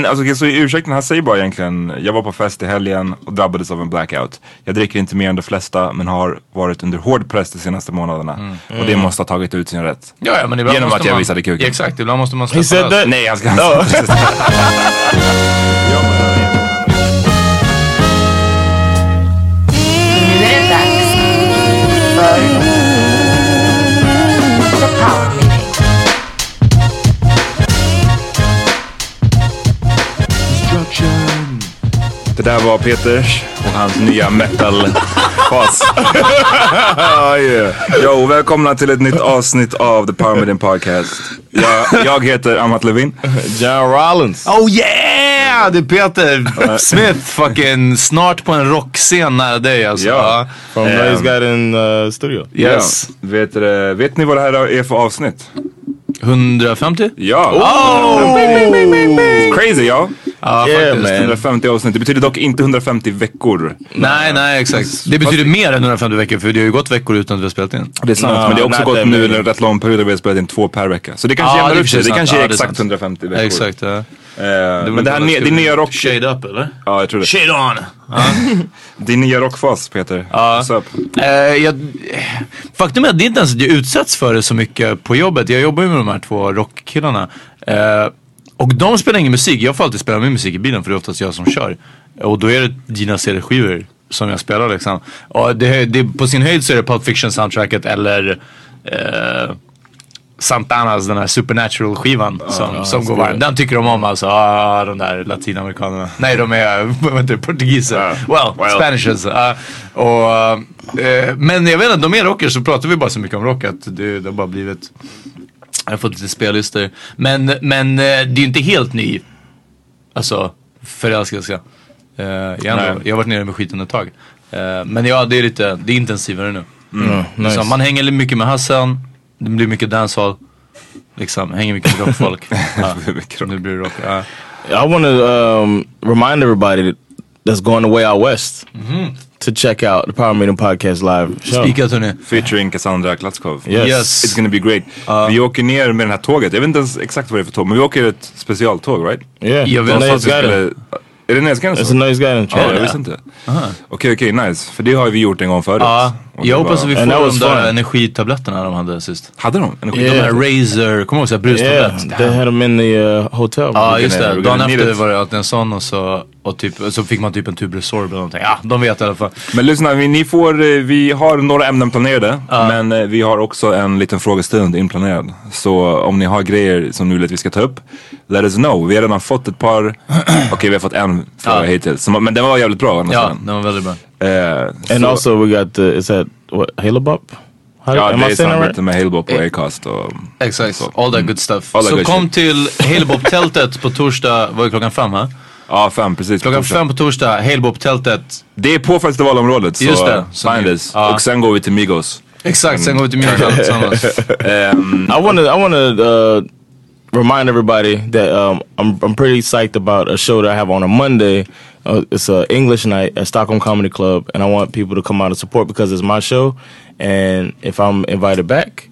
Alltså, okej, så ursäkten, han säger bara egentligen, jag var på fest i helgen och drabbades av en blackout. Jag dricker inte mer än de flesta men har varit under hård press de senaste månaderna. Och det måste ha tagit ut sin rätt. Ja, ja men ibland Genom måste att jag man, visade kuken. Ja, exakt, ibland måste man släppa that? Nej, han ska... Nu Det där var Peters och hans nya metal-fas. Oh yeah. Jo, välkomna till ett nytt avsnitt av The Power Meeting Podcast. Jag, jag heter Amat Levin. John Rollins. Oh yeah! Det är Peter Smith fucking snart på en rockscen nära dig alltså. Ja. From Um, Noise Guide in uh, studio. Yes. Ja. Vet, eh, vet ni vad det här är för avsnitt? 150? Ja! Crazy ja! Ja, Yeah, faktiskt. man. 150 avsnitt. Det betyder dock inte 150 veckor. Nej, nej exakt. Det betyder mer än 150 veckor för det har ju gått veckor utan att vi har spelat in. Det är sant, No, men det har också gått nu en rätt lång period där vi har spelat in två per vecka. Så det kanske Ja, jämnar det är upp sig. Det kanske är Ja, det är exakt sant. 150 veckor. Exakt. Ja. Eh, men det här ne- din nya rock... Shade up eller? Ja, jag tror det. Shade on! Din nya rockfas, Peter. Ja. Up? Eh, jag, faktum är att det är inte ens att jag utsätts för det så mycket på jobbet. Jag jobbar ju med de här två rockkillarna. Och de spelar ingen musik. Jag får alltid spela min musik i bilen för det är oftast jag som kör. Och då är det dina CD-skivor som jag spelar liksom. Och det, det, på sin höjd så är det Pulp Fiction soundtracket eller eh, Santanas den här Supernatural skivan som, som går varm. Den tycker de om alltså. Ah, de där latinamerikanerna. Nej de är det, portugiser. well, well. Spanishes. Ah, och, eh, men jag vet inte, de är rockers så pratar vi bara så mycket om rock att det, det har bara blivit jag har fått lite spellistor. Men, men eh, det är ju inte helt ny. Alltså förälskelse. Uh, jag, har jag har varit nere med skiten ett tag. Eh, men ja, det är lite, det är intensivare nu. Mm, nice. Så man hänger mycket med Hassan, det blir mycket dancehall. Liksom, hänger mycket med rockfolk. rock. nu blir det rock. Ja. I want to um, remind everybody that's going away out west to check out the Power Meeting Podcast live show. Spikat hörni. Featuring Cassandra Klatskov. Yes. Yes. It's gonna be great. vi åker ner med det här tåget. Jag vet inte ens exakt vad det är för tåg, men vi åker ett specialtåg, right? Yeah. Jag vet Guide. skulle... Är det Näsgränsen? It's a Noise Guide in Ja, China. jag visste inte. Okej, okej, nice. För det har vi gjort en gång förut. Det jag hoppas att vi får de där fun. energitabletterna de hade sist. Hade de energi? De Yeah. där Razer, kommer du ihåg såhär Yeah, brustablett? they had them in the uh, hotel. Ja just gonna- det, dagen efter var det alltid en sån och så, och typ, så fick man typ en Tubresorb eller någonting. Ja, de vet i alla fall. Men lyssna, vi, ni får, eh, vi har några ämnen planerade. Men eh, vi har också en liten frågestund inplanerad. Så om ni har grejer som ni vill att vi ska ta upp, let us know. Vi har redan fått ett par, okej vi har fått en fråga Ja. hittills. Som, men den var jävligt bra. Ja, den. den var väldigt bra. Eh, And så- also we got the, is that what, Halo Bop? How, Ja, det är samarbete med Halebop och Acast och... Exakt, all that good stuff. All that så good kom till Halebop-tältet på torsdag, var det klockan fem va? Ja, fem precis. Klockan fem på torsdag, Halebop-tältet. Det är på festivalområdet så Just det, så find us. ja. Och sen går vi till Migos. Exakt, sen går vi till Mjölndal tillsammans. Ehm, I want to I want to uh, remind everybody that um, I'm I'm pretty psyched about a show that I have on a Monday. Uh, it's a English night at Stockholm Comedy Club, and I want people to come out and support because it's my show. And if I'm invited back,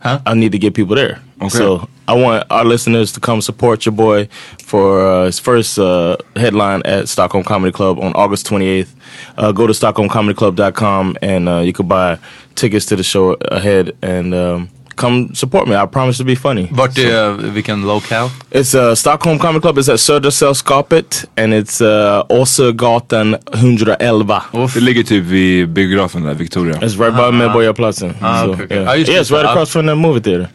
Huh? I need to get people there. Okay. So I want our listeners to come support your boy for uh, his first uh, headline at Stockholm Comedy Club on August 28th. Uh, go to stockholmcomedyclub.com and uh, you can buy tickets to the show ahead and um, come support me. I promise to be funny. Vart är, vilken lokal? It's uh, Stockholm Comedy Club. It's at Södersällskapet and it's uh, Åsögatan 111. det ligger typ vid biografen där, Victoria. It's right by Medborgarplatsen. Ah, so, okay, okay. yeah. I yeah, it's right ah. across from the movie theater.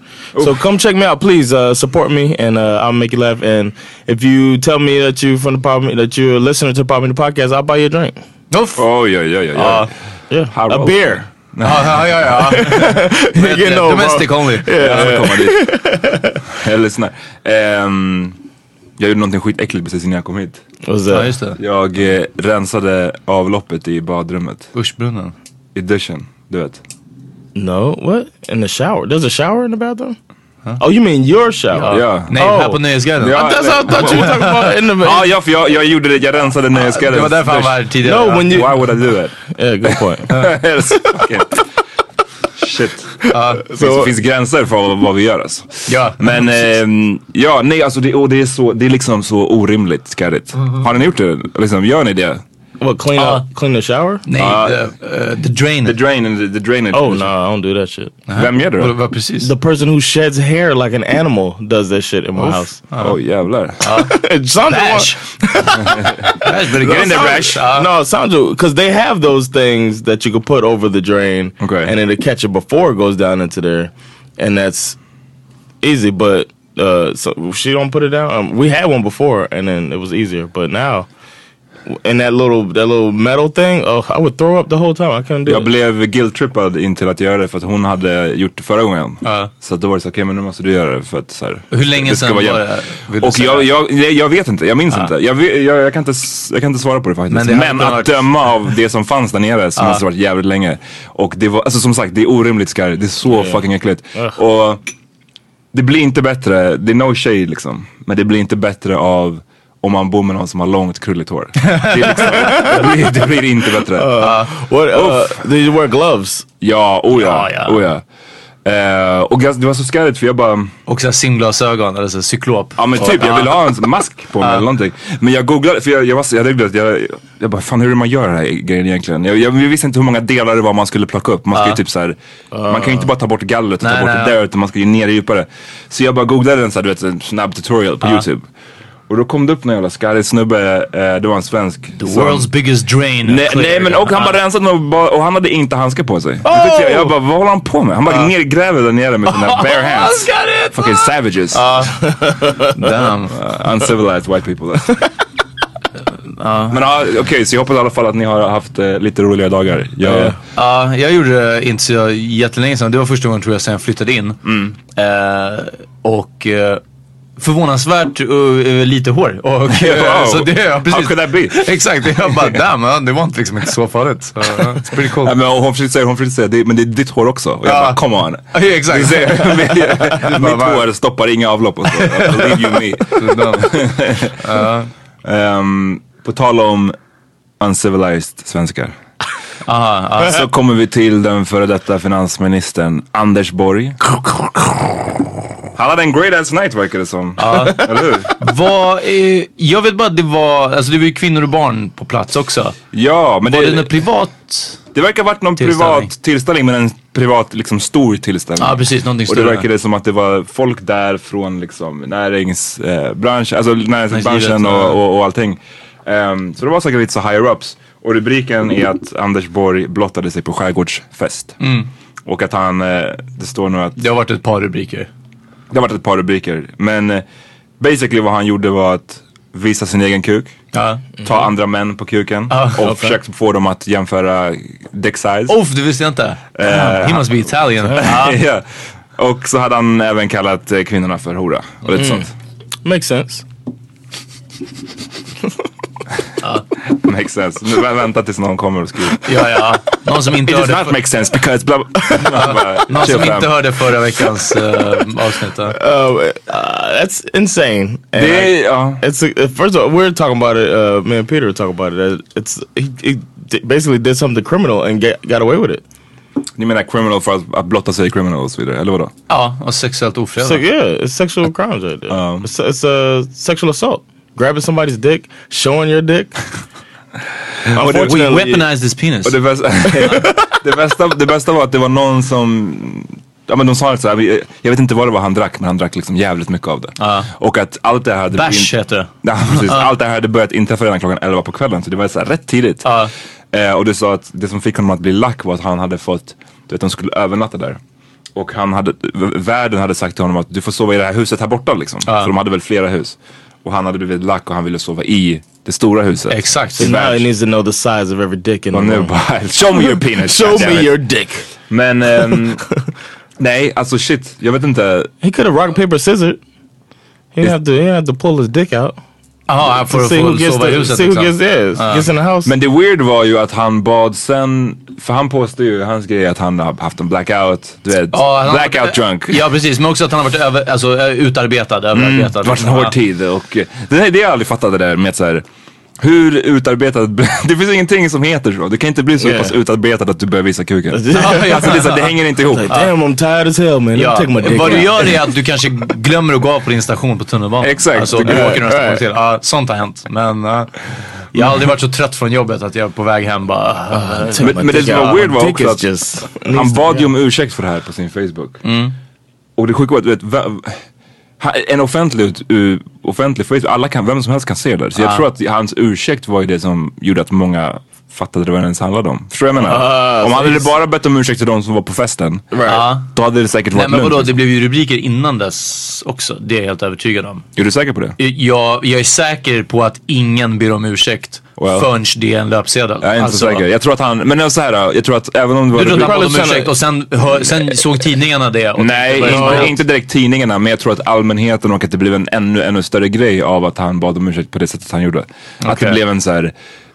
So come check me out, please. Uh, support me, and uh, I'll make you laugh. And if you tell me that you from the Pop that you're a listener to the Pop Me the podcast, I'll buy you a drink. Uff! Oj, yeah, yeah, yeah. Ja. Yeah, How a roll. beer. Ja, ja, ja. ja. You get no, bro. Domestic only. Jag ska komma dit. Jag lyssnar. Ehm, jag gjorde någonting skitäckligt precis innan jag kom hit. Ja, just det. Jag eh, rensade avloppet i badrummet. Ursbrunnen. I duschen, du vet. no, what? In the shower? There's a shower in the bathroom. Oh, you mean your shower? Ja. Nej, Oh. här på Nöjesguiden. Ja. That's what I thought you were talking about in the. Ja, ja, för jag, jag gjorde det. Jag rensade Nöjesguidens Det var därför han var här tidigare. No, when you. Why would I do that? Yeah, good point. Okay. Shit. det finns, gränser för vad, vi gör alltså. Ja. Men ehm, ja, nej alltså det, och det, är så, det är liksom så orimligt skarrigt. Har ni gjort det? Liksom, gör ni det? What? Clean Uh, up? Clean the shower? Nej, the, uh, the drain. The drain and the, the drainage. Oh no, I don't do that shit. Vem gör det Vad, precis? The person who sheds hair like an animal does that shit in my house. Oj jävlar. Sandra Bash! Bash, better get in there, Bash. Uh, no, Sandra, because they have those things that you can put over the drain, Okay. and it'll catch it before it goes down into there, and that's easy. But uh, so she don't put it down. Um, we had one before, and then it was easier. But now, and that little that little metal thing, oh, I would throw up the whole time. I couldn't do Jag it. blev guilt-trippad in till att göra det för att hon hade gjort det förra gången. Ja. Så då var det så okej men nu måste du göra det för att så här, Hur länge sedan vara var det? Vill Och jag, jag, jag, jag vet inte, jag minns inte. Jag, jag, jag, kan inte. jag kan inte svara på det faktiskt. Men Men, det hade att varit- döma av det som fanns där nere så måste det varit jävligt länge. Och det var, alltså som sagt det är orimligt skarrigt. Det är så fucking äckligt. Och det blir inte bättre, det är no shade liksom. Men det blir inte bättre av om man bor med någon som har långt krulligt hår. Det, liksom, det, blir, det blir inte bättre. What? Uh, did you wear gloves? Ja, oh ja. Ja, ja. Oh ja. Eh, och jag- det var så skarrigt för jag bara, Och så simglasögon eller så cyklop. ja men typ jag ville ha en mask på mig eller någonting. Men jag googlade, för jag, jag, var, så- jag, jag, jag, jag bara, fan hur är det man gör den här grejen egentligen? Jag, jag visste inte hur många delar det var man skulle plocka upp. Man ska ju typ så här, man kan ju inte bara ta bort gallret och Nej, ta bort nej, det ja. där utan man ska ju ner djupare. Så jag bara googlade en så här, du vet, en snabb tutorial på youtube. Och då kom det upp någon jävla skarrig snubbe, eh, det var en svensk. The som- world's biggest drain. Nej, clear. nej men och han bara rensade och, bara, och han hade inte handskar på sig. Jag, jag bara, vad håller han på med? Han bara nergräver där nere med sina bare hands. Fucking savages. Damn. Uh, uncivilized white people. Men ja, okej så jag hoppas i alla fall att ni har haft eh, lite roliga dagar. Jag, Ja, jag gjorde det inte så jättelänge sedan. Det var första gången tror jag sen jag flyttade in. Eh, och eh, förvånansvärt eh, lite hår. Och, eh, Wow. så det, ja, precis. How could that be? Exakt, jag bara damn, ja, det var inte liksom inte så farligt. Så, ja, it's pretty cool. Nej, men hon försökte säga, hon försökte säga det, men det är ditt hår också. Och jag Ja. bara, come on. Ja, exakt. Ser, mitt, hår stoppar inga avlopp och så. Believe you me. Ehm, på tal om uncivilized svenskar. Aha, ja. Så kommer vi till den före detta finansministern Anders Borg. Han hade en great ass night verkar det som. Eller hur? Vad, eh, jag vet bara att det var, alltså det var ju kvinnor och barn på plats också. Ja, men Var det det, något privat? det verkar ha varit någon Tillställning. privat tillställning men en privat liksom stor tillställning. Ja precis, någonting Och det större. verkade som att det var folk där från liksom näringsbranschen, alltså näringsbranschen och, ja. och, och allting. Ehm, så det var säkert lite så higher ups. Och rubriken är att Anders Borg blottade sig på skärgårdsfest. Mm. Och att han, eh, det står nu att Det har varit ett par rubriker. Det har varit ett par rubriker. Men eh, basically vad han gjorde var att visa sin egen kuk. Ja. Ta andra män på kuken. Ah, och okej. försökte få dem att jämföra dick size. Oh, det visste jag inte. Eh, He must be Italian. Ja. Och så hade han även kallat eh, kvinnorna för hora. Och lite sånt. Makes sense. Makes sense. Nu vä- vänta tills någon kommer och skriver. Ja, ja. Någon som inte It does hörde, not för, make sense because blah, blah. Någon som inte hörde förra veckans uh, avsnitt. Uh, uh, that's insane. And Det ja. It's a, first of all, we were talking about it. Uh, me and Peter talking about it. uh, It's he, he basically did something criminal and get, got away with it. Ni menar criminal för att, att blotta sig criminal och så vidare, eller vadå? Ja, och sexuellt ofredande. So yeah, it's sexual crimes right there. Um, it's, it's a sexual assault. Grabbing somebody's dick, showing your dick. We weaponized his penis. Och det, bästa, det, bästa, det bästa var att det var någon som Ja men de sa så här, vi- jag vet inte vad det var han drack men han drack liksom jävligt mycket av det. Ja. Och att allt det här hade Bärs heter det. Ja, precis. Allt det här hade börjat inträffa redan klockan 11 på kvällen så det var så här rätt tidigt. Ja. Eh, och du sa att det som fick honom att bli lack var att han hade fått, du vet de skulle övernatta där. Och han hade, värden hade sagt till honom att du får sova i det här huset här borta liksom. För de hade väl flera hus. Och han hade blivit lack och han ville sova i det stora huset. Exakt. So now he needs to know the size of every dick in the Och nu room. bara, show me your penis. Show me your dick. Men, ehm, nej alltså shit, jag vet inte. He could have rock paper scissors. He didn't have to. He didn't have to pull his dick out. Jaha, för To att see who få gets sova i huset see who liksom. gets yeah, gets in the house. Men det weird var ju att han bad sen, för han påstår ju, hans grej att han har haft en blackout, du vet, Ja, han har blackout varit- drunk. Ja precis, men också att han har varit över, alltså, utarbetad, överarbetad. Det har varit en hård tid och det, det jag aldrig fattade det där med så här, hur utarbetad, det finns ingenting som heter så. Du kan inte bli så Yeah. pass utarbetad att du börjar visa kuken. Alltså det, så det hänger inte ihop. Like, damn, I'm tired as hell, man. Ja, take my dick vad du gör är att du kanske glömmer att gå av på din station på tunnelbanan. Exakt. Alltså du åker några stationer till. Ja, sånt har hänt. Men eh, jag har aldrig varit så trött från jobbet att jag är på väg hem bara... Take Men, men det som var weird var också att just han bad ju om ursäkt för det här på sin Facebook. Mm. Och det sjuka var att du vet, en offentlig, u- offentlig Facebook, alla kan, vem som helst kan se det. Så jag tror att hans ursäkt var ju det som gjorde att många fattade vad det ens handlade om. Förstår du vad jag menar? Ah, om hade it's- bara bett om ursäkt till de som var på festen, Ja. då hade det säkert Nej varit men vadå, lugnt. det blev ju rubriker innan dess också. Det är jag helt övertygad om. Är du säker på det? Jag, jag är säker på att ingen ber om ursäkt Well. förrän det är en löpsedel. Jag är inte Alltså, så säker. Jag tror att han, men så här, jag tror att även om det var... Du tror att han bad om Probably ursäkt och sen, hör, sen såg tidningarna det? Och Nej, det inte, inte direkt tidningarna, men jag tror att allmänheten och att det blev en ännu, ännu större grej av att han bad om ursäkt på det sättet han gjorde. Att det blev en så här,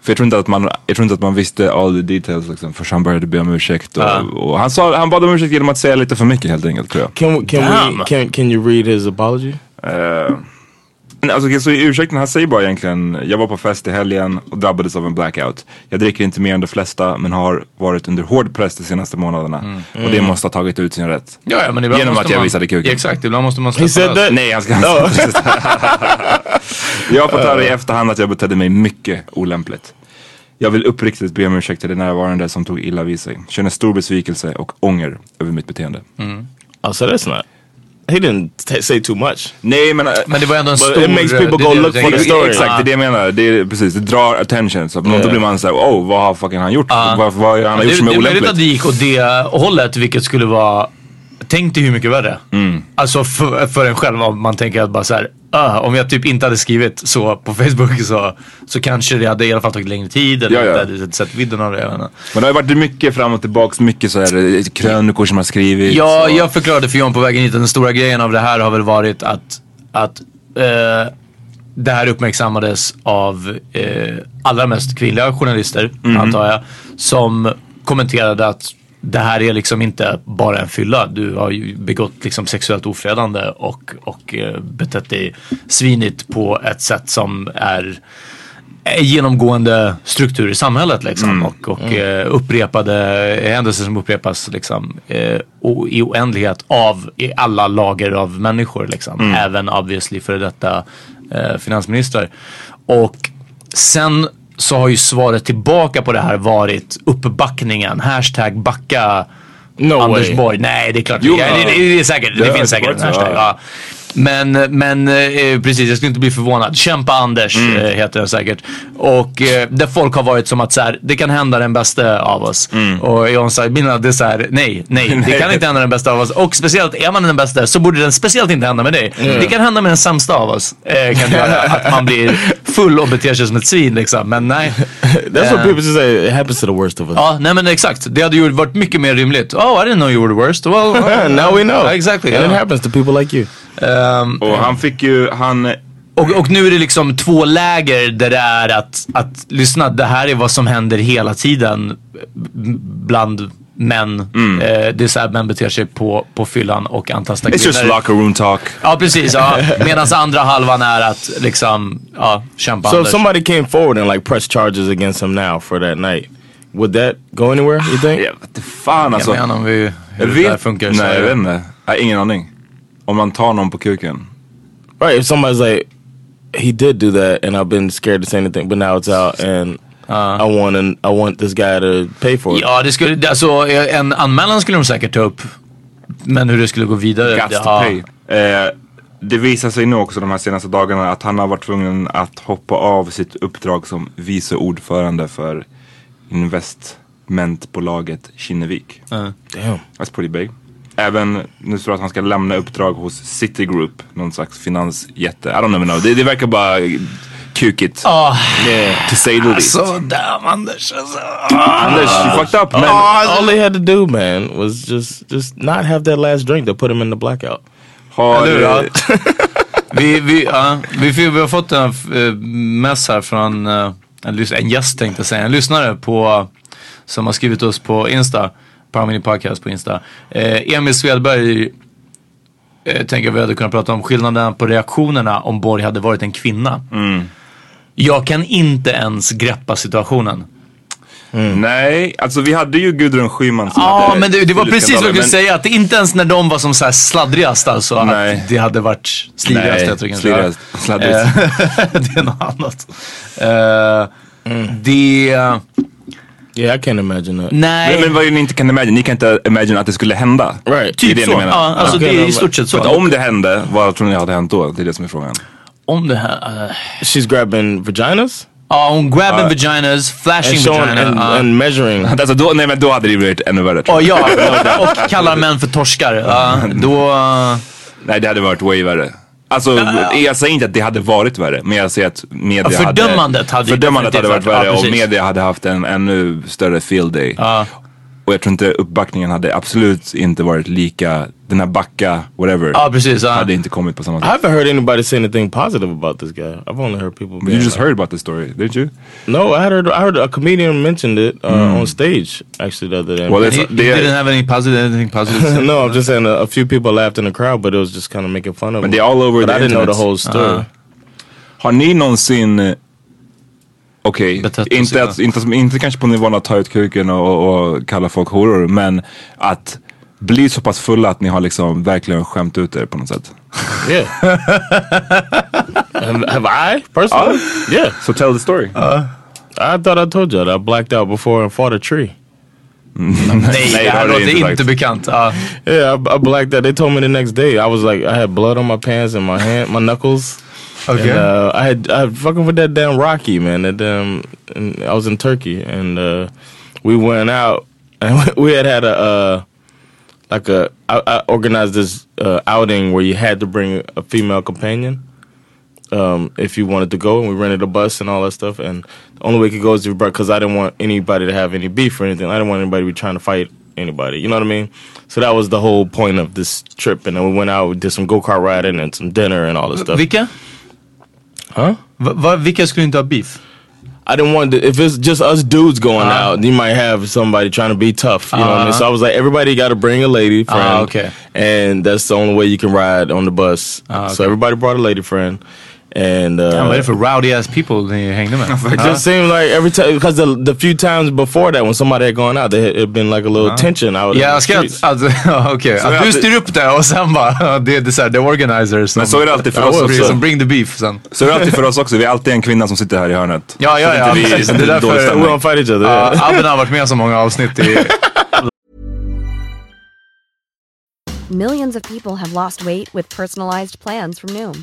för jag tror inte att man, jag tror inte att man visste all the details liksom, förrän han började be om ursäkt. Och, Ja. och han, sa, han bad om ursäkt genom att säga lite för mycket helt enkelt tror jag. Can we, can Damn. we can can you read his apology? Men alltså, så i ursäkten, han säger bara egentligen, jag var på fest i helgen och drabbades av en blackout. Jag dricker inte mer än de flesta men har varit under hård press de senaste månaderna. Och det måste ha tagit ut sin rätt. Ja, ja, men ibland Genom måste att jag man, visade kuken. Exakt, ibland måste man släppa lös. Nej, han ska inte. Jag har fått höra i efterhand att jag betedde mig mycket olämpligt. Jag vill uppriktigt be om ursäkt till de närvarande som tog illa vid sig. Känner stor besvikelse och ånger över mitt beteende. Oh, so that's not. He didn't say too much. Nej men... äh, Men det var ändå en stor... it makes people det go är det look for the story. Exakt, det är det jag menar. Det är, precis, det drar attention. Så yeah. då blir man såhär, oh vad har fucking han gjort? Vad, vad har han det, gjort som är det är möjligt olämpligt? att det gick åt det hållet, vilket skulle vara... Tänk dig hur mycket värre. Mm. Alltså för, för en själv, om man tänker att bara så här, ah, om jag typ inte hade skrivit så på Facebook så, så kanske det hade i alla fall tagit längre tid eller Ja, ja. inte hade sett vidden av det. Jag. Men det har varit mycket fram och tillbaks, mycket så här eh, krönikor som har skrivits. Ja, och- jag förklarade för John på vägen hit att den stora grejen av det här har väl varit att, att eh, det här uppmärksammades av eh, allra mest kvinnliga journalister, antar jag, som kommenterade att det här är liksom inte bara en fylla. Du har ju begått liksom sexuellt ofredande och, och eh, betett dig svinigt på ett sätt som är genomgående struktur i samhället liksom och, och eh, upprepade händelser som upprepas liksom eh, i oändlighet av i alla lager av människor liksom. Även obviously före detta eh, finansministrar. Och sen så har ju svaret tillbaka på det här varit uppbackningen, hashtag backa No Anders way. Borg. Nej, det är klart. Jo, ja, det, det, det är säkert. Det, det finns säkert en hashtag. ja. Men, men eh, precis, jag skulle inte bli förvånad. Kämpa Anders eh, heter den säkert. Och eh, där folk har varit som att så här, det kan hända den bästa av oss. Och John sa, mina det är så här, nej, nej, det kan inte hända den bästa av oss. Och speciellt, är man den bästa så borde den speciellt inte hända med dig. Det kan hända med den sämsta av oss. Eh, kan göra att man blir full och beter sig som ett svin liksom. Men nej. That's what Eh, people say. It happens to the worst of us. Ja, nej men exakt. Det hade ju varit mycket mer rimligt. Oh, I didn't know you were the worst. Well, Now we know. Exactly. And it ja. happens to people like you. Ehm, Och han fick ju, han Och, och nu är det liksom två läger där det är att, att lyssna, det här är vad som händer hela tiden bland män. Mm. Eh, det är så här män beter sig på, på fyllan och antastar It's just locker room talk. Ja precis, ja. medan andra halvan är att liksom, ja, kämpa So if Anders. somebody came forward and like pressed charges against him now for that night, would that go anywhere? You think? Jag vet fan alltså. Jag vet inte om vi, hur Jag det där vet, funkar. nej jag vet inte. Jag har ingen aning. Om man tar någon på kuken. Right. If somebody's like, he did do that, and I've been scared to say anything, but now it's out, and I want and I want this guy to pay for it. Ja, det skulle, alltså, en anmälan skulle de säkert ta upp. Men hur det skulle gå vidare. Got to ja. pay. Eh, det visar sig nu också de här senaste dagarna att han har varit tvungen att hoppa av sitt uppdrag som vice ordförande för investmentbolaget Kinnevik. Damn. That's pretty big. Även, nu står det att han ska lämna uppdrag hos Citigroup, någon slags finansjätte. I don't know. Det, det verkar bara kukigt. Ah, To say the least. så damn Anders alltså. Anders, you fucked up. Men, all they had to do, man, was just just not have that last drink that put him in the blackout. har, Eller hur? Ja. vi, vi, ja, vi, vi, vi har fått en uh, mess här från eh, en, en gäst tänkte jag säga, en lyssnare på, som har skrivit oss på Insta, Parmini Podcast på Insta. Eh, Emil Svedberg eh, tänker vi hade kunnat prata om skillnaden på reaktionerna om Borg hade varit en kvinna. Jag kan inte ens greppa situationen. Nej, alltså vi hade ju Gudrun Schyman som Ja, hade men det, det var precis vad jag men- skulle säga. Att inte ens när de var som så här sladdrigast alltså. Nej. Att det hade varit slirigast. Nej, jag kanske. Eh, det är något annat. Eh, Det... Yeah, I can't imagine that. Nej. Men, vad ni inte kan imagine, ni kan inte imagine att det skulle hända. Right. Det är typ det så. Ja, alltså det är i stort sett så. om det hände, vad tror ni hade hänt då? Det är det som är frågan. Om det här... eh, She's grabbing vaginas Ja, hon grabbing vaginas, flashing vagina. and, ja. and measuring. Alltså, då, nej men då hade det blivit ännu värre. jag. ja, och kallar män för torskar. Ja, då... Nej det hade varit way värre. Alltså jag säger inte att det hade varit värre, men jag säger att media Ja, fördömandet hade hade, fördömandet hade varit värre ja, och media hade haft en ännu större field day. Ja. Och jag tror inte uppbackningen hade absolut inte varit lika, den här backa, whatever, Ja, precis. Ja. hade inte kommit på samma I sätt. haven't heard anybody say anything positive about this guy. I've only heard people. But you just like- heard about the story, didn't you? No, I heard. I heard a comedian mentioned it uh, on stage actually the other day. Well, He, he det, didn't have any positive, anything positive no, I'm just saying a, a few people laughed in the crowd, but it was just kind of making fun of Men him. är all over but the I didn't know internet. the whole story. Uh. Har ni någonsin eh, Okej, inte, sina- att- inte, inte kanske på nivån att ta ut kuken och, och kalla folk horor, men att bli så pass fulla att ni har liksom verkligen skämt ut er på något sätt. Yeah. have, have I personally? Yeah. So tell the story. I thought I told you that I blacked out before and fought a tree. Nej, Nej, det här låter inte inte bekant. Ja. Yeah, I, I blacked out. They told me the next day. I was like, I had blood on my pants and my hand, my knuckles. Okay. And, uh, I had I had fucking with that damn Rocky man. That damn. And I was in Turkey and uh, we went out and we had had a uh, like a I, I organized this uh, outing where you had to bring a female companion. Um, if you wanted to go, and we rented a bus and all that stuff. And the only way you could go is if you brought, because I didn't want anybody to have any beef or anything. I didn't want anybody to be trying to fight anybody. You know what I mean? So that was the whole point of this trip. And then we went out, we did some go kart riding and some dinner and all this stuff. Vilka? Huh? Va, va, vilka skulle inte ha beef? I didn't want to, if it's just us dudes going uh-huh. out, you might have somebody trying to be tough. You know what I mean? So uh-huh. I was like, everybody got to bring a lady uh-huh, friend. Ah, okay. And that's the only way you can ride on the bus. So everybody brought a lady friend. And uh, Damn, är det för rowdy ass people ni hängde med? It just seemed like every time because the the few times before that when somebody had gone out, there had it'd been like a little tension out. the jag ska alltså, okej. Så Att jag du styr upp det och sen bara, det är det så här, the organizers Men så är det alltid för oss också. som bring the beef sen. Så är det alltid för oss också. Vi är alltid en kvinna som sitter här i hörnet. Ja, ja, Så ja. vi- så Det är därför we don't fight each other. Yeah. Abben har varit med så många avsnitt i... Millions of people have lost weight with personalized plans from Noom,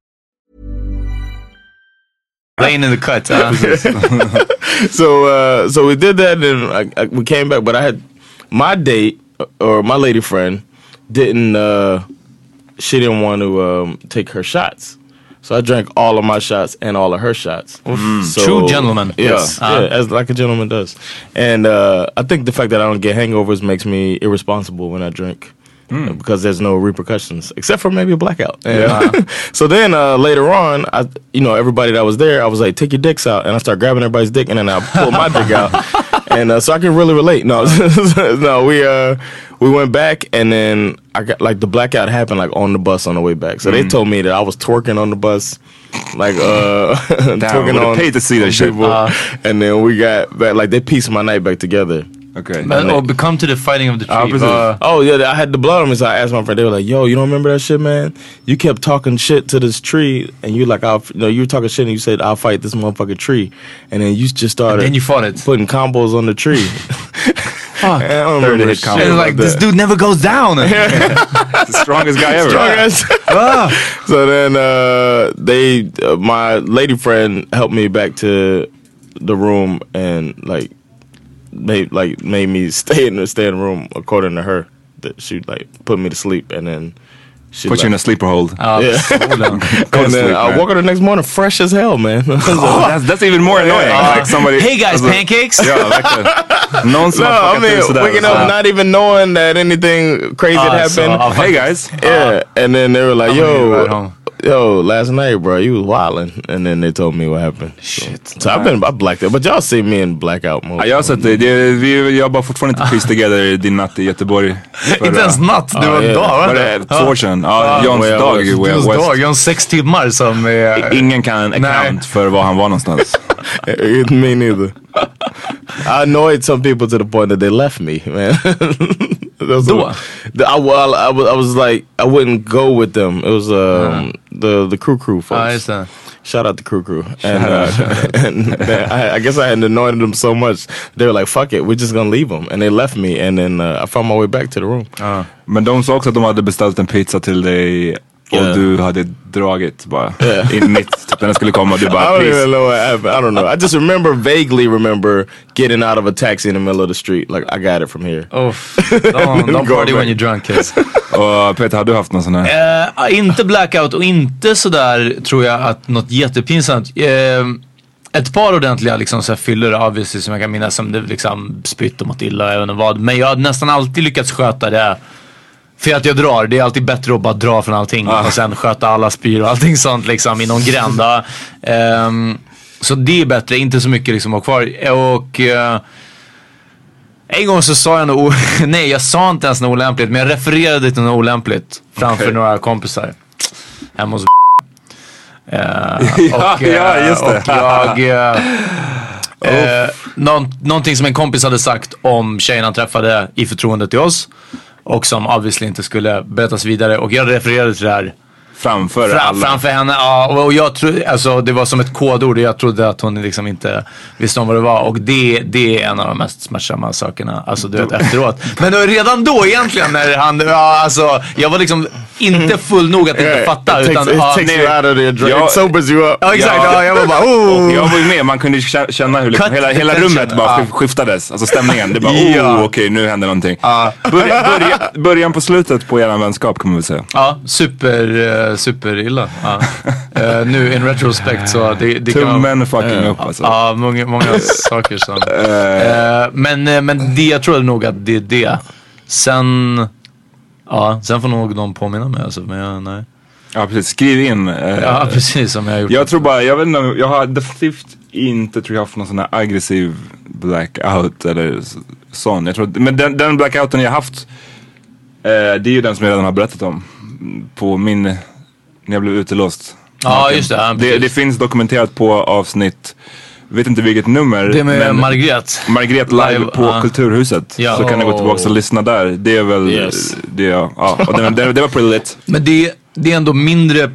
Playing in the cut. huh? so uh, so we did that and I, I, we came back but I had my date uh, or my lady friend didn't uh, she didn't want to um, take her shots. So I drank all of my shots and all of her shots. So- True gentleman. Yes, Uh, yeah, as like a gentleman does. And uh, I think the fact that I don't get hangovers makes me irresponsible when I drink. Uh, Because there's no repercussions except for maybe a blackout. And, so then uh, later on, I, you know, everybody that was there, I was like, "Take your dicks out," and I start grabbing everybody's dick, and then I pull my dick out, and uh, so I can really relate. No, no, we uh, we went back, and then I got like the blackout happened like on the bus on the way back. So they told me that I was twerking on the bus, like uh, twerking on paid to see that shit. people. and then we got back like they pieced my night back together. Okej. Men, och come to the fighting of the tree. Ja, precis. Vad- Oh yeah, I had the blood on me, so I asked my friend. They were like, "Yo, you don't remember that shit, man? You kept talking shit to this tree, and you like, I'll, you know, you were talking shit, and you said, I'll fight this motherfucking tree, and then you just started, And then you fought it. putting combos on the tree. I don't remember hit shit combo. And like this that. dude never goes down. The strongest guy ever. Strong ass. so then uh, they, uh, my lady friend, helped me back to the room and like made like made me stay in the stay in the room according to her. That she like put me to sleep and then she Put you in a sleeper hold. Ja, Yeah. skolan. and sleep, then I man. woke up the next morning fresh as hell, man. Oh, that's, that's even more annoying. Like somebody, Hey guys, alltså- pancakes! Ja, verkligen. Någon som no, I fuckat till mean waking up not even knowing that anything crazy had Ah, so, happened. ah, Hey guys. yeah, and then they were like, How many you at "Yo, home? Yo, last night, bro, you was wilding." And then they told me what happened. Shit. So I've been I blacked out, but y'all see me in blackout mode. Ja, jag har sett det. det vi jobbar fortfarande inte Piece Together din natt i Göteborg. Förra- Inte ens natt, det Ja, var en ja. dag Var var det det? två år sedan? Ja, Ja, Johns Way Out dag i West. Way Out Just West. dag, jag har sex timmar som eh, är... Ingen kan account för var han var någonstans. me neither. I annoyed some people to the point that they left me, man. That's Då? what- the, I, well, I, was, I was like, I wouldn't go with them. It was um, ah. The the crew crew folks. Ja, just det. Shout out to crew crew. And, uh, and then I, I guess I had annoyed them so much. They were like, fuck it, we're just gonna leave them. And they left me. And then uh, I found my way back to the room. Men de sa också att de hade beställt en pizza till dig och Yeah. du hade dragit bara. Yeah. In mitt, typ när den skulle komma. Du I bara don't please. even know happened. I don't know. I just remember vaguely remember getting out of a taxi in the middle of the street. Like I got it from here. Uff. Don't, don't party back. when you're drunk kids. Och Peter, har du haft någon sån här? Eh, inte blackout och inte sådär tror jag att något jättepinsamt. Eh, ett par ordentliga liksom, så här, obviously som jag kan minnas som det liksom spytt och mått illa, jag vet inte vad. Men jag har nästan alltid lyckats sköta det. För att jag drar, det är alltid bättre att bara dra från allting och sen sköta alla spyr och allting sånt liksom i någon grända. Ehm, så det är bättre, inte så mycket liksom att ha kvar. Och eh, en gång så sa jag något, nej jag sa inte ens något olämpligt, men jag refererade till något olämpligt framför Okej. några kompisar. Hemma hos Eh, Ja, och, eh, ja, just det. Och jag... eh, eh, någon, någonting som en kompis hade sagt om tjejen han träffade i förtroende till oss. Och som obviously inte skulle berättas vidare. Och jag refererade till det här Framför Fra, alla? framför henne, ja. Och, jag tro, alltså, det var som ett kodord och jag trodde att hon liksom inte visste om vad det var. Och det, det är en av de mest smärtsamma sakerna, alltså du vet efteråt. Men då, redan då egentligen när han, ja, alltså, jag var liksom inte full nog att inte fatta. it takes, utan, it ja, takes nej. you out of there. Ja. It sobers you up. Ja exakt, Ja. ja, jag var bara oh. Jag var ju med, man kunde kä- känna hur liksom Cut hela, the hela rummet bara skiftades. Alltså stämningen. Det bara Ja. oh okej nu händer någonting. Börja, börja, början på slutet på eran vänskap kan man väl säga. Ja, super, uh, superilla. Ja. Eh, nu in retrospect så det, det kan Tummen fucking upp alltså. Ja, många, många saker som. Eh, men, eh, men det, jag tror nog att det är det. Sen, ja, sen får nog någon påminna mig alltså. Men jag, nej. Ja precis, skriv in. eh, Ja, precis som jag har gjort. Jag tror bara, jag vet inte, jag har definitivt inte tror jag haft någon sån här aggressiv blackout eller sån. Jag tror, men den, den blackouten jag haft, eh, det är ju den som jag redan har berättat om. På min, när jag blev utelåst. Ja, just det. Ja, Det, det finns dokumenterat på avsnitt, vet inte vilket nummer. Det med men Margret. Margret live, Live, på ja. Kulturhuset. Ja. Så kan ni gå tillbaka och lyssna där. Det är väl, Yes. det, ja, ja. Och det, det, det var pretty lit. Men det, det är ändå mindre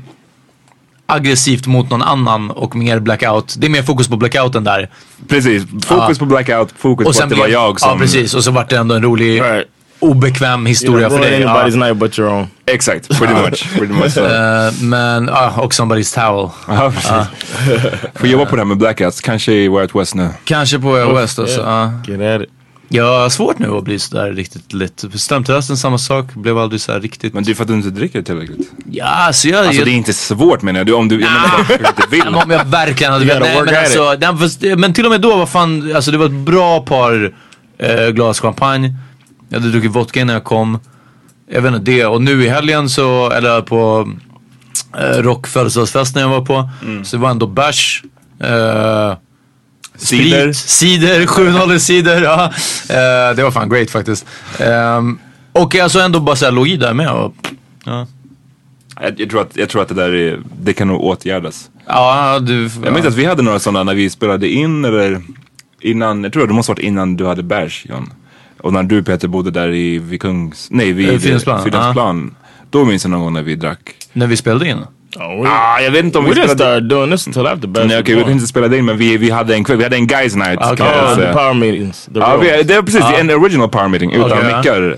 aggressivt mot någon annan och mer blackout. Det är mer fokus på blackouten där. Precis, fokus på blackout, fokus på att det var jag som... Ja precis, och så vart det ändå en rolig Right. Obekväm historia för dig. anybody's Ja. night but your own. Exakt, pretty much. Pretty much. Eh, men, ja, och somebody's towel. Ja, precis. Får jobba på det här med blackouts, kanske i Way Out West nu. Kanske på Way Out West alltså. ja. Get at it. Jag har svårt nu att bli sådär riktigt lite. Stamterrassen samma sak, blev aldrig så här riktigt. Men det är för att du inte dricker tillräckligt. Ja, alltså jag... Alltså jag det är inte svårt menar jag. Du, om du, jag menar bara du inte vill. om jag verkligen hade velat. Nej, men, alltså, den, men till och med då var fan, alltså det var ett bra par eh, glas champagne. Jag hade druckit vodka innan jag kom. Jag vet inte det. Och nu i helgen så, eller på eh, rock födelsedagsfesten jag var på. Mm. Så det var ändå bärs. Eh, Cider. Cider, 7-0 cider. Ja. Eh, det var fan great faktiskt. Ehm, och alltså ändå bara såhär låg i där med. Och, ja. Jag, jag, tror att, jag tror att det där är, det kan nog åtgärdas. ja, du. Jag minns att vi hade några sådana när vi spelade in eller innan, jag tror att det måste varit innan du hade bärs John. Och när du Peter bodde där i, vid Kungs, nej vid Eh, Fridhemsplan, Fridhemsplan. Då minns jag någon gång när vi drack. När vi spelade in. Oh, we, Ah, jag vet inte om we vi didn't spelade start doing this until after basketball. Nej okej, vi kunde inte spela in men vi, vi hade en kväll, vi hade en guys night jag Oh, the power meetings. The Ja, real vi, det är precis, Ja. en original power meeting utan Okej, ja. mickar.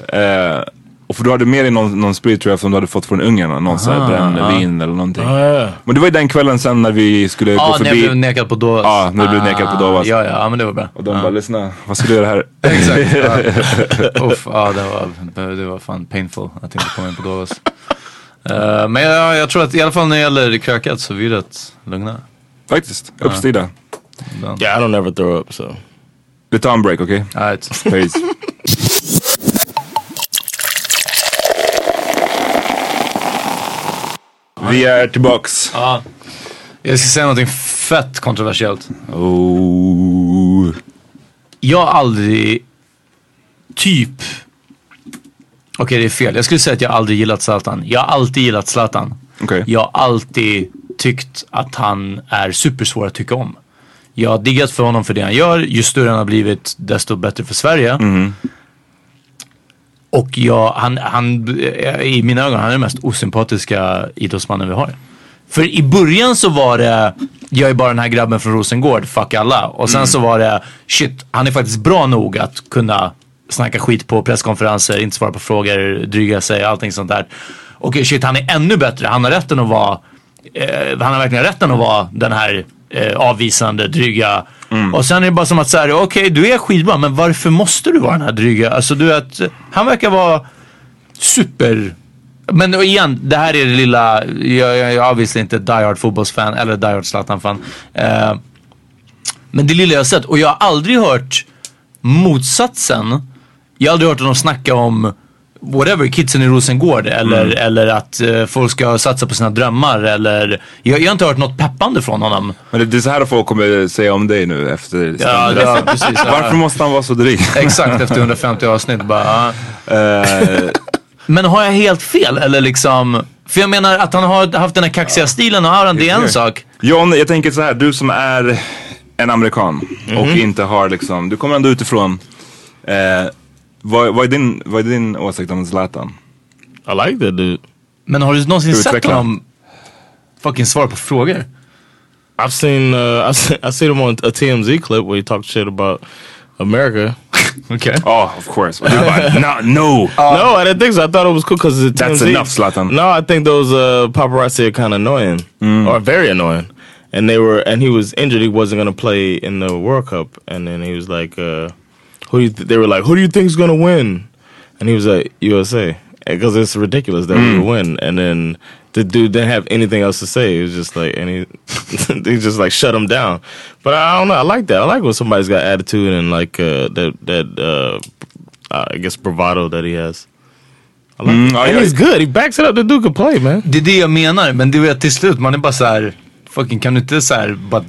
Eh, och för du hade med dig någon, någon sprit tror jag som du hade fått från Ungarn, någon sån här brännvin eller någonting. Oh, yeah. Men det var ju den kvällen sen när vi skulle Ja, gå när jag förbi blev nekad på Dovas. Ja, när du blev nekad på Dovas. Ja, ja, ja, men det var bra. och de bara lyssna, vad ska du göra här? Exakt. Ja. Uff, ja, det var, det var fan painful att inte komma in på Dovas. Eh, men jag, jag tror att i alla fall när det gäller krökat så är vi rätt lugna. Faktiskt, uppstyrda. Yeah, I don't ever throw up, so. Vi tar en break, okej? Alright. Peace. Vi är tillbaks. Ja. Jag ska säga någonting fett kontroversiellt. Oh. Jag har aldrig typ Okej det är fel. Jag skulle säga att jag aldrig gillat Zlatan. Jag har alltid gillat Zlatan. Okej. Jag har alltid tyckt att han är supersvår att tycka om. Jag har diggat för honom för det han gör. Ju större han har blivit desto bättre för Sverige. Och jag, han, han, eh, i mina ögon, han är den mest osympatiska idrottsmannen vi har. För i början så var det, jag är bara den här grabben från Rosengård, fuck alla. Och sen så var det, shit, han är faktiskt bra nog att kunna snacka skit på presskonferenser, inte svara på frågor, dryga sig, allting sånt där. Okej, shit, han är ännu bättre. Han har rätten att vara, eh, han har verkligen rätten att vara den här eh, avvisande, dryga. Och sen är det bara som att säga, okej du är skitbra men varför måste du vara den här dryga? Alltså du vet, han verkar vara super men igen, det här är det lilla, jag, jag är obviously inte die hard fotbollsfan eller die hard Zlatan-fan. Eh, men det lilla jag har sett, och jag har aldrig hört motsatsen. Jag har aldrig hört honom snacka om whatever, kidsen i Rosengård eller, Mm. eller att eh, folk ska satsa på sina drömmar eller jag, jag har inte hört något peppande från honom. Men det, är så här folk kommer säga om dig nu efter Ja, ja, precis. Varför måste han vara så dryg? Exakt efter 150 avsnitt bara. Eh, Men har jag helt fel eller liksom? För jag menar att han har haft den här kaxiga stilen och auran, det är en sak. John, jag tänker så här, du som är en amerikan och Mhm. inte har liksom, du kommer ändå utifrån. Eh, vad, vad, är din, vad är din åsikt om Zlatan? I like that dude. Men har du någonsin sett honom fucking svara på frågor? I've seen uh, I've seen, I've seen him on a TMZ clip where he talked shit about America. Okay. Oh, of course. No, no. no, I didn't think so. I thought it was cool because it's That's TMZ. enough, Zlatan. No, I think those uh, paparazzi are kind of annoying or very annoying. And they were, and he was injured. He wasn't going to play in the World Cup. And then he was like, uh, "Who?" Th- they were like, "Who do you think's going to win?" And he was like, "USA," because it's ridiculous that we win. And then the dude didn't have anything else to say. It was just like, and he, they just like shut him down. But I don't know. I like that. I like when somebody's got attitude and like uh, that that uh, I guess bravado that he has. I like Mm, ja, and he's good. He backs it up. The dude can play man. Det är det jag menar, men du vet till slut, man är bara så här, fucking kan du inte så här, bara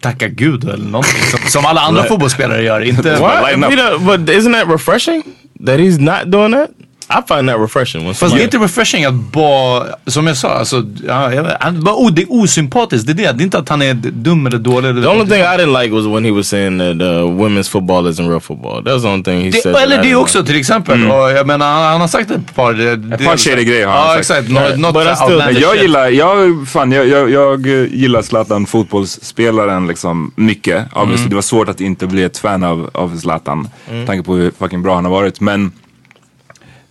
tacka gud eller någonting som, som alla andra fotbollsspelare gör. Inte What? Isn't that refreshing? That he's not doing that? I find that refreshing. Fast det är somebody- inte refreshing att bara, som jag sa, alltså, ja, han bara, oh, det är osympatiskt. Det är det. Det är inte att han är dum eller dålig. Eller The only thing I didn't like was when he was saying that uh, women's football isn't real football. That was the only thing he det, said. eller det också till exempel. Och jag menar, han, han har sagt ett par... Ett par shady grejer har han Ja sagt. exakt. Yeah. något But I still- jag gillar, jag, fan, jag, jag, jag gillar Zlatan fotbollsspelaren liksom mycket. Obviously, Mm. Det var svårt att inte bli ett fan av, av Zlatan. Mm. Tanke på hur fucking bra han har varit. Men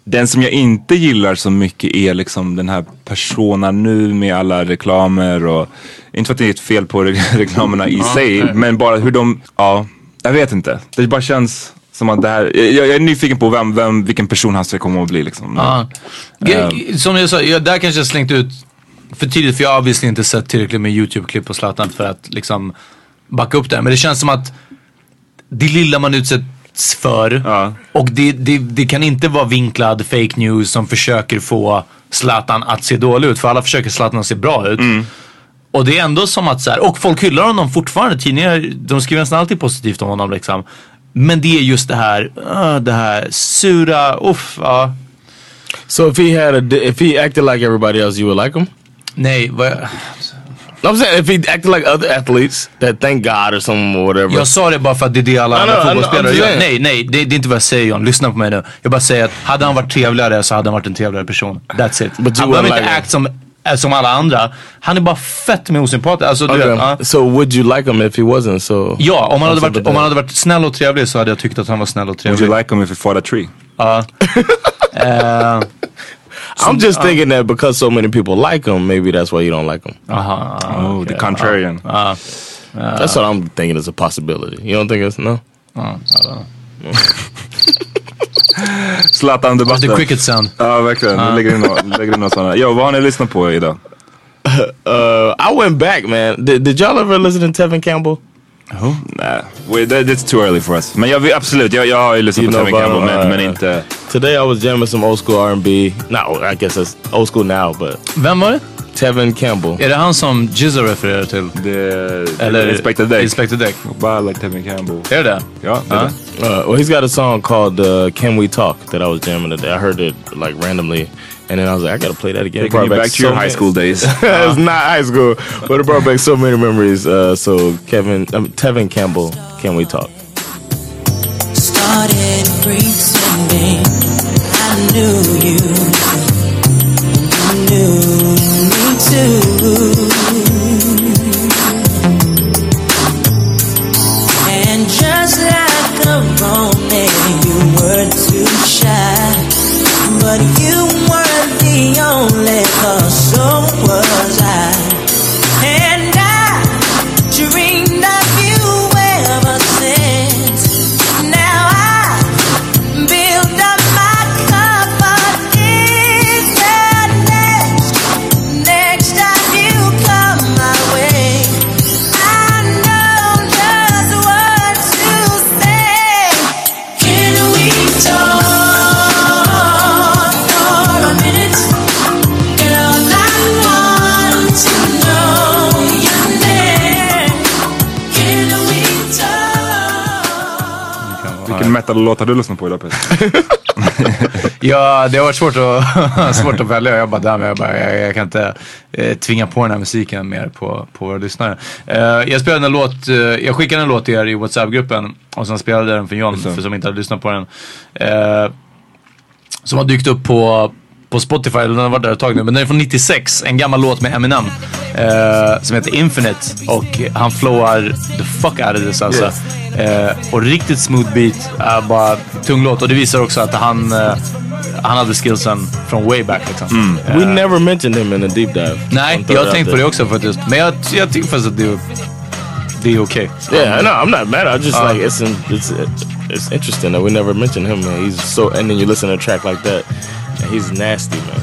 den som jag inte gillar så mycket är liksom den här personen nu med alla reklamer och inte för att det är ett fel på re- reklamerna i sig, nej. men bara hur de, ja, jag vet inte. Det bara känns som att det här, jag, jag är nyfiken på vem, vem, vilken person han ska komma att bli liksom. Ja. Ge- Som jag sa, jag, där kanske jag slängt ut för tidigt för jag har obviously inte sett tillräckligt med YouTube-klipp på Zlatan för att liksom backa upp det. Men det känns som att det lilla man utsätts för och det, det, det kan inte vara vinklad fake news som försöker få Zlatan att se dålig ut. För alla försöker Zlatan att se bra ut. Och det är ändå som att så här, och folk hyllar honom fortfarande. Tidningar, de skriver nästan alltid positivt om honom liksom. Men det är just det här, uh, det här sura, uff, ja. So if he had a, if he acted like everybody else, you would like him? Nej, vad I'm saying if he acted like other athletes that thank God or something or whatever. Jag sa det bara för att det är det alla andra fotbollsspelare I'm gör. saying. Nej, nej, det, det är inte vad jag säger John. Lyssna på mig nu. Jag bara säger att hade han varit trevligare så hade han varit en trevligare person. That's it. But han behöver inte like act som, äh, som alla andra. Han är bara fett med osympatisk. Alltså, Okay. vet, ja. So would you like him if he wasn't so? Ja, om han, hade varit, om han hade varit snäll och trevlig så hade jag tyckt att han var snäll och Would trevlig. you like him if he fought a tree? Ja. Eh, I'm just uh, thinking that because so many people like him, maybe that's why you don't like him. Aha. Oh, the contrarian. Uh, That's what I'm thinking is a possibility. You don't think it's no? Uh, I don't know. Zlatan-debatten. The cricket sound. Ja, verkligen. Ja. Vi lägger in, några- lägger in några sådana. Jo, vad har ni lyssnat på idag? Uh, I went back, man. Did, did y'all ever listen to Tevin Campbell? Oh, nej, Wait, that, that's too early for us. Men jag, vill- absolut, jag, jag har ju lyssnat You på Tevin Campbell, men, men Uh, inte... Today I was jamming some old school R&B. No, I guess it's old school now, but Vem var det? Tevin Campbell. Är det han som Jizza refererar till? Det, Eller Inspector Deck. Inspector Deck. Bara like Tevin Campbell. Är det det? Ja, det är det. Uh, well, he's got a song called uh, "Can We Talk" that I was jamming today. I heard it like randomly, and then I was like, I gotta play that again. It brought back to your so high school days. it's not high school, but it brought back so many memories. Uh, so Kevin, um, Tevin Campbell, "Can We Talk"? started pretending I knew you. You knew me metal-låt har du lyssnat på idag Peter? Ja, det har varit svårt att, svårt att välja. Jag bara, damn, jag, bara jag, jag kan inte eh, tvinga på den här musiken mer på, på våra lyssnare. Eh, jag spelade en låt, eh, jag skickade en låt till er i WhatsApp-gruppen och sen spelade jag den för John, för som inte hade lyssnat på den. Eh, som har dykt upp på, på Spotify, den har varit där ett tag nu, men den är från 96. En gammal låt med Eminem. Eh, som heter Infinite. Och han flowar the fuck out of this alltså. Eh, och riktigt smooth beat. Uh, bara tung låt. Och det visar också att han, eh, han hade skillsen från way back liksom. We never mentioned him in a deep dive. Nej, jag har tänkt på det också faktiskt. Men jag, jag tycker faktiskt att det, det är okej. Yeah, no, I'm not mad. I just Uh, like it's in, it's it's interesting that we never mentioned him. Man. He's so, and then you listen to a track like that, and he's nasty, man.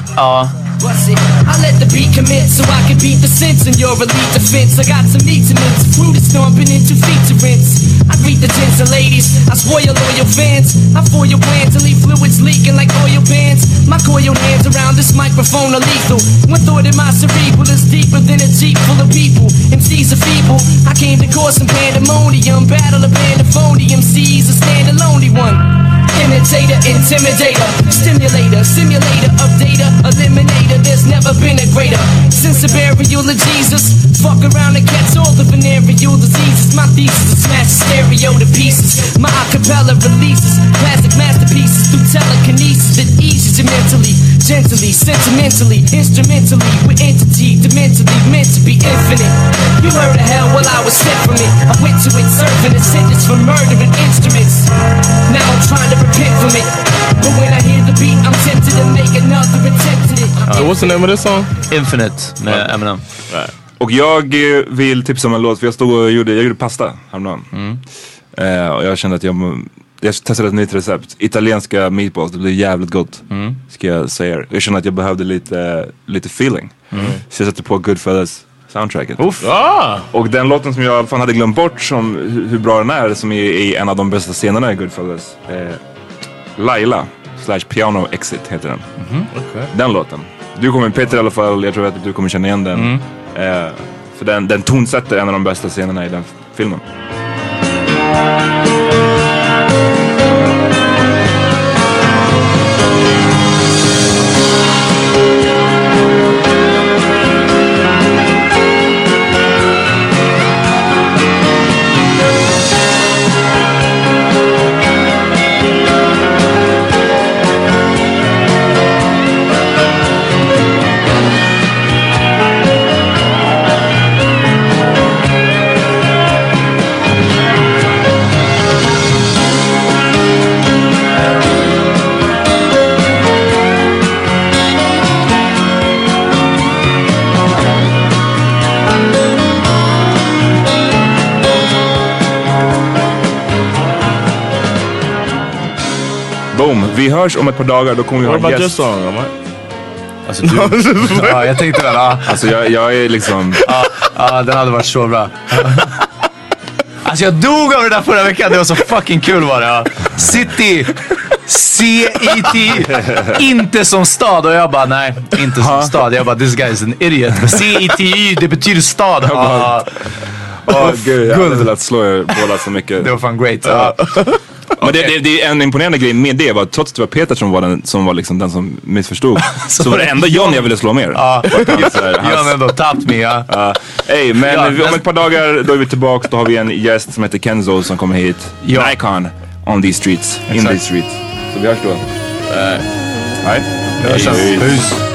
It. I let the beat commit so I can beat the sense in your elite defense. I got some needs to mince, fruit is stomping in two feet to rinse. I greet the gents and ladies, I spoil loyal fans. I foil your plans to leave fluids leaking like oil bands. My coiled hands around this microphone are lethal. One thought in my cerebral is deeper than a jeep full of people. MCs are feeble. I came to cause some pandemonium. Battle of pandophonium. MCs a stand lonely one. Imitator, intimidator, stimulator, Fuck around and catch all the venereal diseases. My thesis is smash the stereo to pieces. My acapella releases classic masterpieces through telekinesis that eases you mentally, gently, sentimentally, instrumentally. With entity, dimentally, meant to be infinite. You heard of hell while I was sent from it. I went to it, serving a sentence for murdering instruments. Now I'm trying to repent from it. But when I hear the beat, I'm tempted to make another attempt at it. So what's the name of this song? Infinite med Eminem. Och jag eh, vill tipsa om en låt för jag stod och gjorde, jag gjorde pasta häromdagen. Mm. Eh, och jag kände att jag, jag testade ett nytt recept. Italienska meatballs, det blev jävligt gott. Mm. Ska jag säga er. Jag kände att jag behövde lite, lite feeling. Mm. Så jag satte på Goodfellas soundtracket. Ah! Och den låten som jag fan hade glömt bort som hur, bra den är, som är, är en av de bästa scenerna i Goodfellas. Eh, Laila, slash Piano Exit heter den. Mhm. Den låten. Du kommer, Peter i alla fall, jag tror att du kommer känna igen den. Mm. Eh, för den, den tonsätter en av de bästa scenerna i den filmen. Hörs om ett par dagar, då kommer vi What ha en about gäst. your song? Am I? Alltså du, ja, jag tänkte väl, ja. Alltså jag, jag är liksom... Ja, ja, den hade varit så bra. Alltså jag dog av det där förra veckan. Det var så fucking kul var det. Ja. City. C-E-T. Inte som stad. Och jag bara nej, inte som stad. Jag bara this guy is an idiot. C-E-T-Y, det betyder stad. Ja. Åh gud, jag hade Guld. velat slå er båda så mycket. Det var fan great. Ja. Men det, det, det är en imponerande grej med det var trots att det var Peter som var den som, var liksom den som missförstod. så, var det ändå John jag ville slå mer. Ja. John ändå tapped me. Ja. Ey, men Ja, om ett par dagar då är vi tillbaka. Då har vi en gäst som heter Kenzo som kommer hit. Ja. Nikon on these streets. In Exakt. these streets. Så vi hörs då. Nej. Vi hörs. Peace.